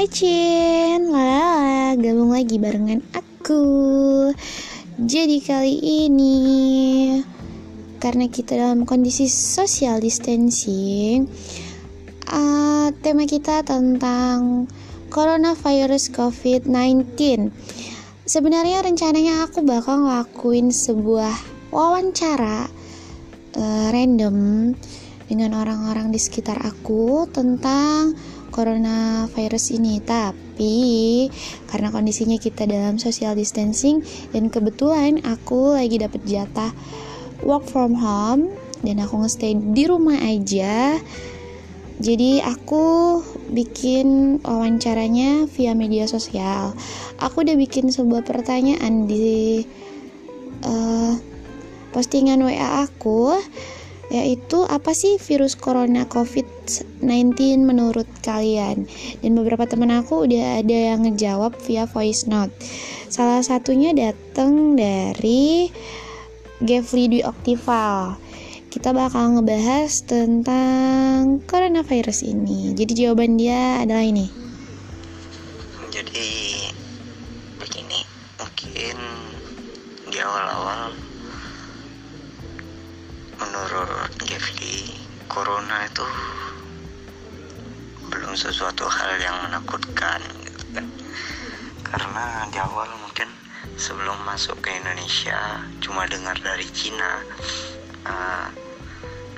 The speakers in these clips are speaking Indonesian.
Hai Cin, lala, gabung lagi barengan aku. Jadi kali ini Karena kita dalam kondisi social distancing uh, Tema kita tentang Coronavirus COVID-19 Sebenarnya rencananya aku bakal ngelakuin sebuah wawancara uh, random dengan orang-orang di sekitar aku tentang coronavirus ini. Tapi karena kondisinya kita dalam social distancing dan kebetulan aku lagi dapet jatah work from home dan aku ngestay di rumah aja. Jadi aku bikin wawancaranya via media sosial. Aku udah bikin sebuah pertanyaan di uh, postingan WA aku yaitu apa sih virus corona COVID-19 menurut kalian? Dan beberapa teman aku udah ada yang ngejawab via voice note. Salah satunya datang dari Gevli Dwi Octival. Kita bakal ngebahas tentang coronavirus ini. Jadi jawaban dia adalah ini. Sesuatu hal yang menakutkan gitu kan. Karena di awal mungkin sebelum masuk ke Indonesia cuma dengar dari Cina uh,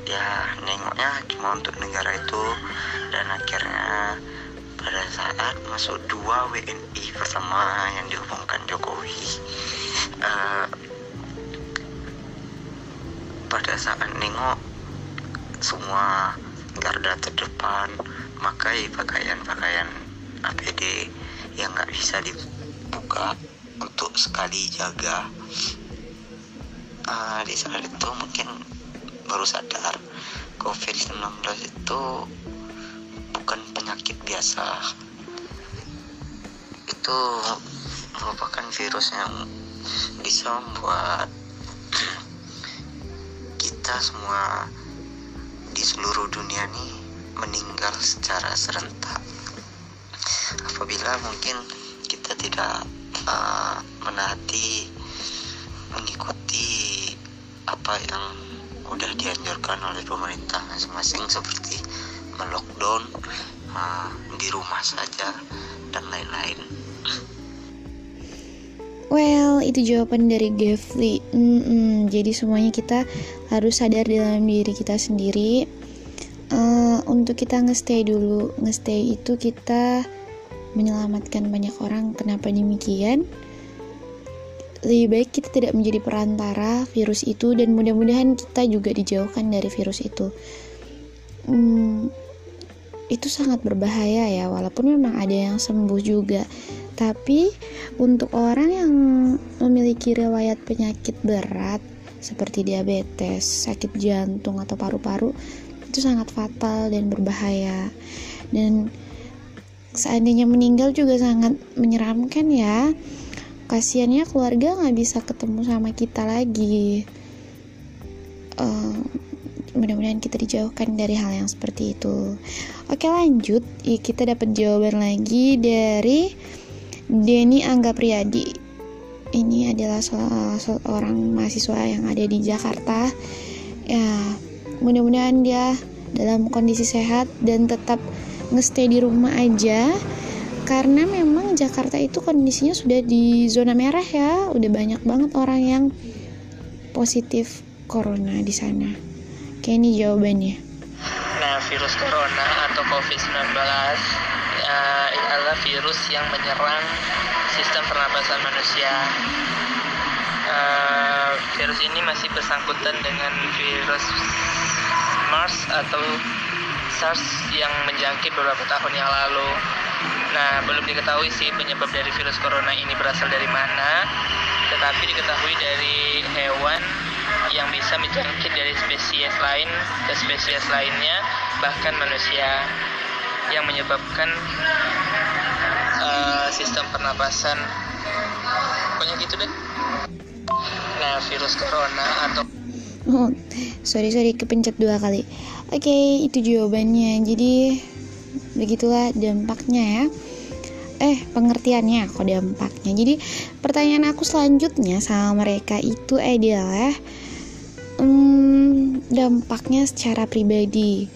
ya nengoknya cuma untuk negara itu. Dan akhirnya pada saat masuk dua WNI pertama yang diumumkan Jokowi uh, pada saat nengok semua garda terdepan pakai pakaian-pakaian APD yang nggak bisa dibuka untuk sekali jaga. Uh, di saat itu mungkin baru sadar COVID-19 itu bukan penyakit biasa. Itu merupakan virus yang bisa membuat kita semua di seluruh dunia nih meninggal secara serentak apabila mungkin kita tidak uh, menaati mengikuti apa yang udah dianjurkan oleh pemerintah masing-masing seperti melockdown uh, di rumah saja dan lain-lain Well, itu jawaban dari Gevli. Mm -mm, jadi semuanya kita harus sadar dalam diri kita sendiri. Untuk kita ngestay dulu, ngestay itu kita menyelamatkan banyak orang. Kenapa demikian? Lebih baik kita tidak menjadi perantara virus itu dan mudah-mudahan kita juga dijauhkan dari virus itu. Hmm, itu sangat berbahaya ya, walaupun memang ada yang sembuh juga tapi untuk orang yang memiliki riwayat penyakit berat seperti diabetes, sakit jantung atau paru-paru itu sangat fatal dan berbahaya. Dan seandainya meninggal juga sangat menyeramkan ya. Kasiannya keluarga nggak bisa ketemu sama kita lagi. Uh, mudah-mudahan kita dijauhkan dari hal yang seperti itu. Oke lanjut, kita dapat jawaban lagi dari Denny Angga Priyadi ini adalah seorang mahasiswa yang ada di Jakarta ya mudah-mudahan dia dalam kondisi sehat dan tetap ngestay di rumah aja. Karena memang Jakarta itu kondisinya sudah di zona merah ya. Udah banyak banget orang yang positif corona di sana. Kayak ini jawabannya. Nah virus corona atau covid-19 uh, adalah virus yang menyerang sistem pernapasan manusia. Virus ini masih bersangkutan dengan virus MERS atau SARS yang menjangkit beberapa tahun yang lalu. Nah, belum diketahui sih penyebab dari virus corona ini berasal dari mana, tetapi diketahui dari hewan yang bisa menjangkit dari spesies lain ke spesies lainnya, bahkan manusia yang menyebabkan uh, sistem pernapasan pokoknya gitu deh nah virus corona atau oh, sorry sorry kepencet dua kali. Oke okay, itu jawabannya. Jadi begitulah dampaknya ya. Eh pengertiannya kok dampaknya. Jadi pertanyaan aku selanjutnya sama mereka itu adalah hmm, dampaknya secara pribadi.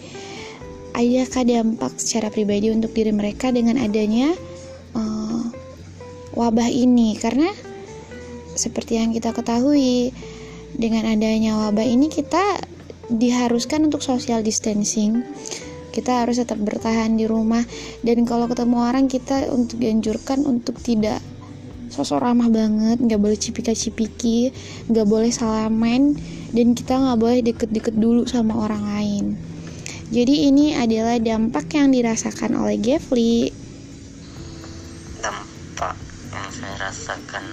Adakah dampak secara pribadi untuk diri mereka dengan adanya uh, wabah ini? Karena seperti yang kita ketahui dengan adanya wabah ini kita diharuskan untuk social distancing kita harus tetap bertahan di rumah dan kalau ketemu orang kita untuk dianjurkan untuk tidak sosok ramah banget nggak boleh cipika-cipiki nggak boleh salaman dan kita nggak boleh deket-deket dulu sama orang lain jadi ini adalah dampak yang dirasakan oleh Gevli. Dampak yang saya rasakan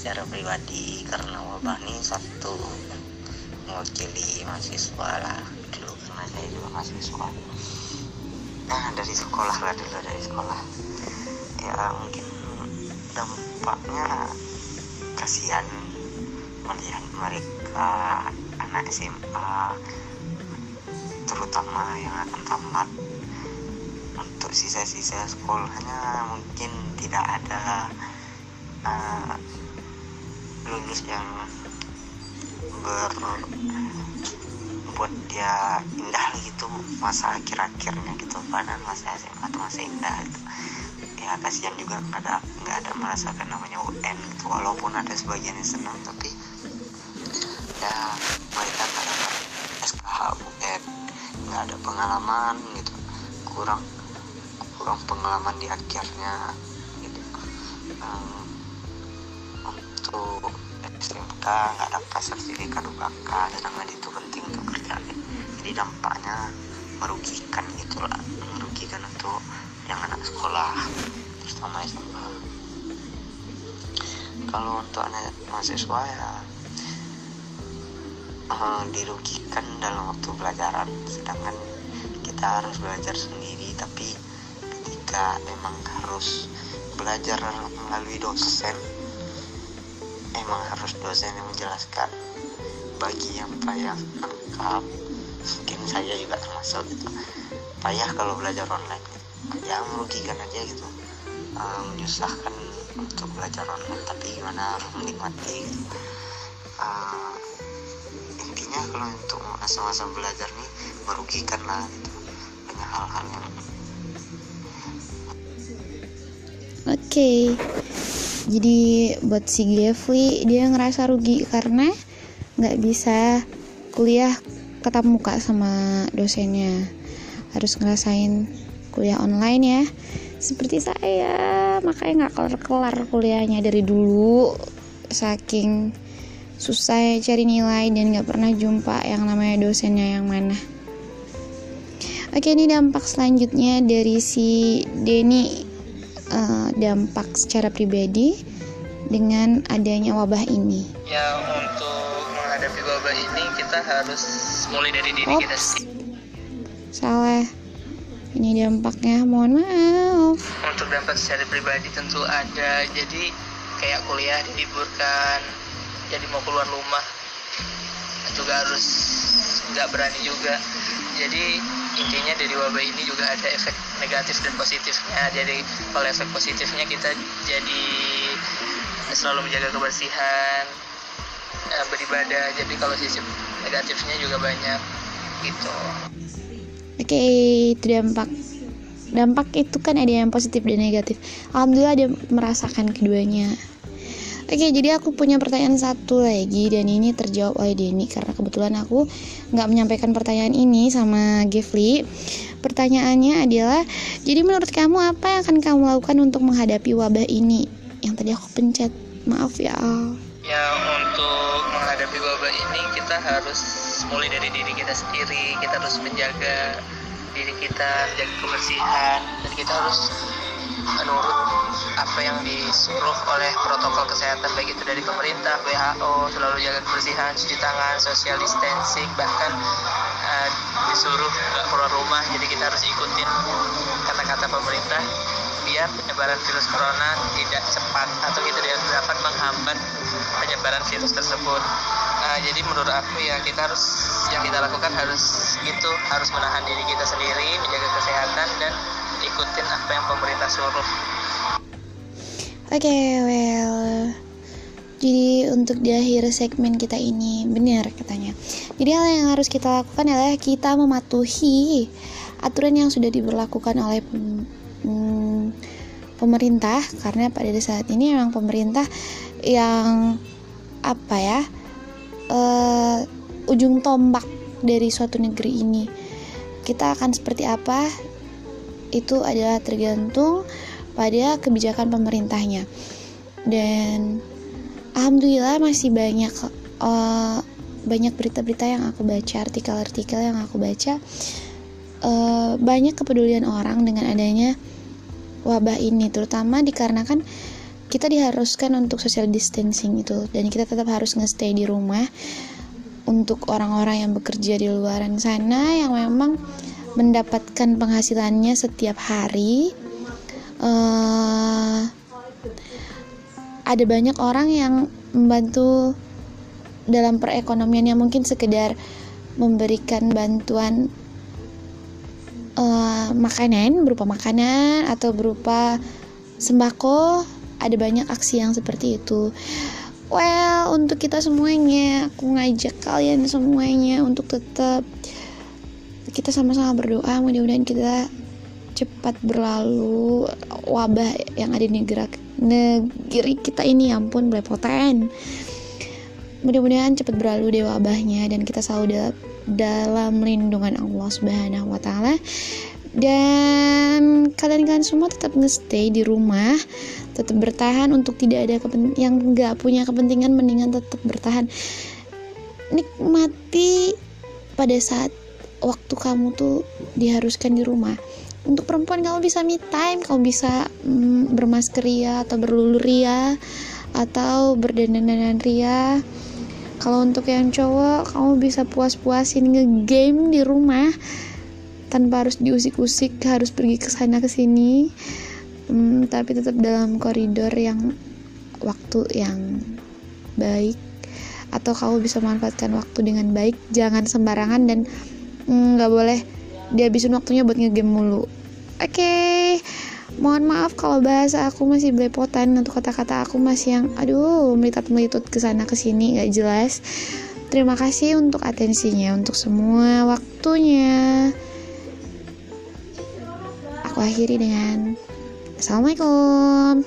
secara pribadi karena wabah ini satu mewakili mahasiswa lah dulu karena saya juga mahasiswa. Nah dari sekolah lah dulu dari sekolah. Ya mungkin dampaknya kasihan melihat mereka anak SMA terutama yang akan tamat untuk sisa-sisa sekolahnya mungkin tidak ada uh, lulus yang ber buat dia indah gitu masa akhir-akhirnya gitu padahal masa SMA itu masih indah gitu. Ya kasihan juga nggak ada nggak ada merasakan namanya UN gitu walaupun ada sebagian yang senang tapi ya mereka nggak dapat SKH UN nggak ada pengalaman gitu. Kurang kurang pengalaman di akhirnya gitu. Um, untuk SMK nggak dapat sertifikat UKK sedangkan itu penting untuk kerja jadi dampaknya merugikan gitulah merugikan untuk yang anak sekolah terutama SMK kalau untuk anak mahasiswa ya uh, dirugikan dalam waktu pelajaran. Sedangkan kita harus belajar sendiri tapi ketika emang harus belajar melalui dosen emang harus dosen yang menjelaskan bagi yang payah lengkap. Mungkin saya juga termasuk gitu. Payah kalau belajar online. Ya merugikan aja gitu. Uh, menyusahkan untuk belajar online. Tapi gimana menikmati gitu. uh, intinya kalau untuk masa-masa belajar nih merugikan lah gitu banyak hal-hal yang Oke, okay. Jadi buat si Gevli dia ngerasa rugi karena nggak bisa kuliah ketemu muka sama dosennya, harus ngerasain kuliah online ya. Seperti saya, makanya nggak kelar-kelar kuliahnya dari dulu, saking susah cari nilai dan nggak pernah jumpa yang namanya dosennya yang mana. Oke, ini dampak selanjutnya dari si Denny uh, dampak secara pribadi dengan adanya wabah ini. Ya untuk menghadapi wabah ini kita harus mulai dari diri Oops. kita sendiri. Salah. Ini dampaknya, mohon maaf. Untuk dampak secara pribadi tentu ada. Jadi kayak kuliah diliburkan, jadi mau keluar rumah juga harus nggak berani juga. Jadi intinya dari wabah ini juga ada efek negatif dan positifnya jadi kalau efek positifnya kita jadi selalu menjaga kebersihan eh, beribadah jadi kalau sisi negatifnya juga banyak gitu Oke, itu dampak. Dampak itu kan ada yang positif dan negatif. Alhamdulillah dia merasakan keduanya. Oke, jadi aku punya pertanyaan satu lagi dan ini terjawab oleh Denny karena kebetulan aku nggak menyampaikan pertanyaan ini sama Gevli. Pertanyaannya adalah, jadi menurut kamu apa yang akan kamu lakukan untuk menghadapi wabah ini? Yang tadi aku pencet, maaf ya. Ya untuk menghadapi wabah ini kita harus mulai dari diri kita sendiri kita harus menjaga diri kita menjaga kebersihan dan kita harus menurut apa yang disuruh oleh protokol kesehatan baik itu dari pemerintah WHO selalu jaga kebersihan cuci tangan social distancing bahkan eh, disuruh nggak keluar rumah jadi kita harus ikutin kata-kata pemerintah biar penyebaran virus corona tidak cepat atau kita dapat menghambat penyebaran virus tersebut. Jadi menurut menurut aku ya kita harus yang kita lakukan harus gitu harus menahan diri kita sendiri menjaga kesehatan dan ikutin apa yang pemerintah suruh Oke, okay, well. Jadi untuk di akhir segmen kita ini benar katanya. Jadi hal yang harus kita lakukan adalah kita mematuhi aturan yang sudah diberlakukan oleh hmm, pemerintah karena pada saat ini memang pemerintah yang apa ya uh, ujung tombak dari suatu negeri ini. Kita akan seperti apa? Itu adalah tergantung pada kebijakan pemerintahnya dan alhamdulillah masih banyak uh, banyak berita-berita yang aku baca artikel-artikel yang aku baca uh, banyak kepedulian orang dengan adanya wabah ini terutama dikarenakan kita diharuskan untuk social distancing itu. Dan kita tetap harus nge-stay di rumah untuk orang-orang yang bekerja di luaran sana yang memang mendapatkan penghasilannya setiap hari. Uh, ada banyak orang yang membantu dalam perekonomian yang mungkin sekedar memberikan bantuan uh, makanan berupa makanan atau berupa sembako ada banyak aksi yang seperti itu. Well untuk kita semuanya aku ngajak kalian semuanya untuk tetap kita sama-sama berdoa. Mudah-mudahan kita cepat berlalu. Wabah yang ada di negeri, negeri kita ini ya ampun belepotan. Mudah-mudahan cepat berlalu deh wabahnya dan kita selalu dalam lindungan Allah Subhanahu wa taala dan kalian-kalian semua tetap nge-stay di rumah tetap bertahan untuk tidak ada yang nggak punya kepentingan mendingan tetap bertahan. Nikmati pada saat waktu kamu tuh diharuskan di rumah. Untuk perempuan kamu bisa me time kamu bisa mm, bermasker ria atau berlulu ria atau berdandan-dandan ria. Kalau untuk yang cowok kamu bisa puas-puasin ngegame di rumah tanpa harus diusik-usik harus pergi ke sana ke sini. Hmm, tapi tetap dalam koridor yang waktu yang baik atau kamu bisa manfaatkan waktu dengan baik. Jangan sembarangan dan mm, nggak mm, boleh dihabisin waktunya buat ngegame mulu. Oke okay. mohon maaf kalau bahasa aku masih belepotan untuk kata-kata aku masih yang aduh melitat melitut ke sana ke sini gak jelas. Terima kasih untuk atensinya untuk semua waktunya aku akhiri dengan assalamualaikum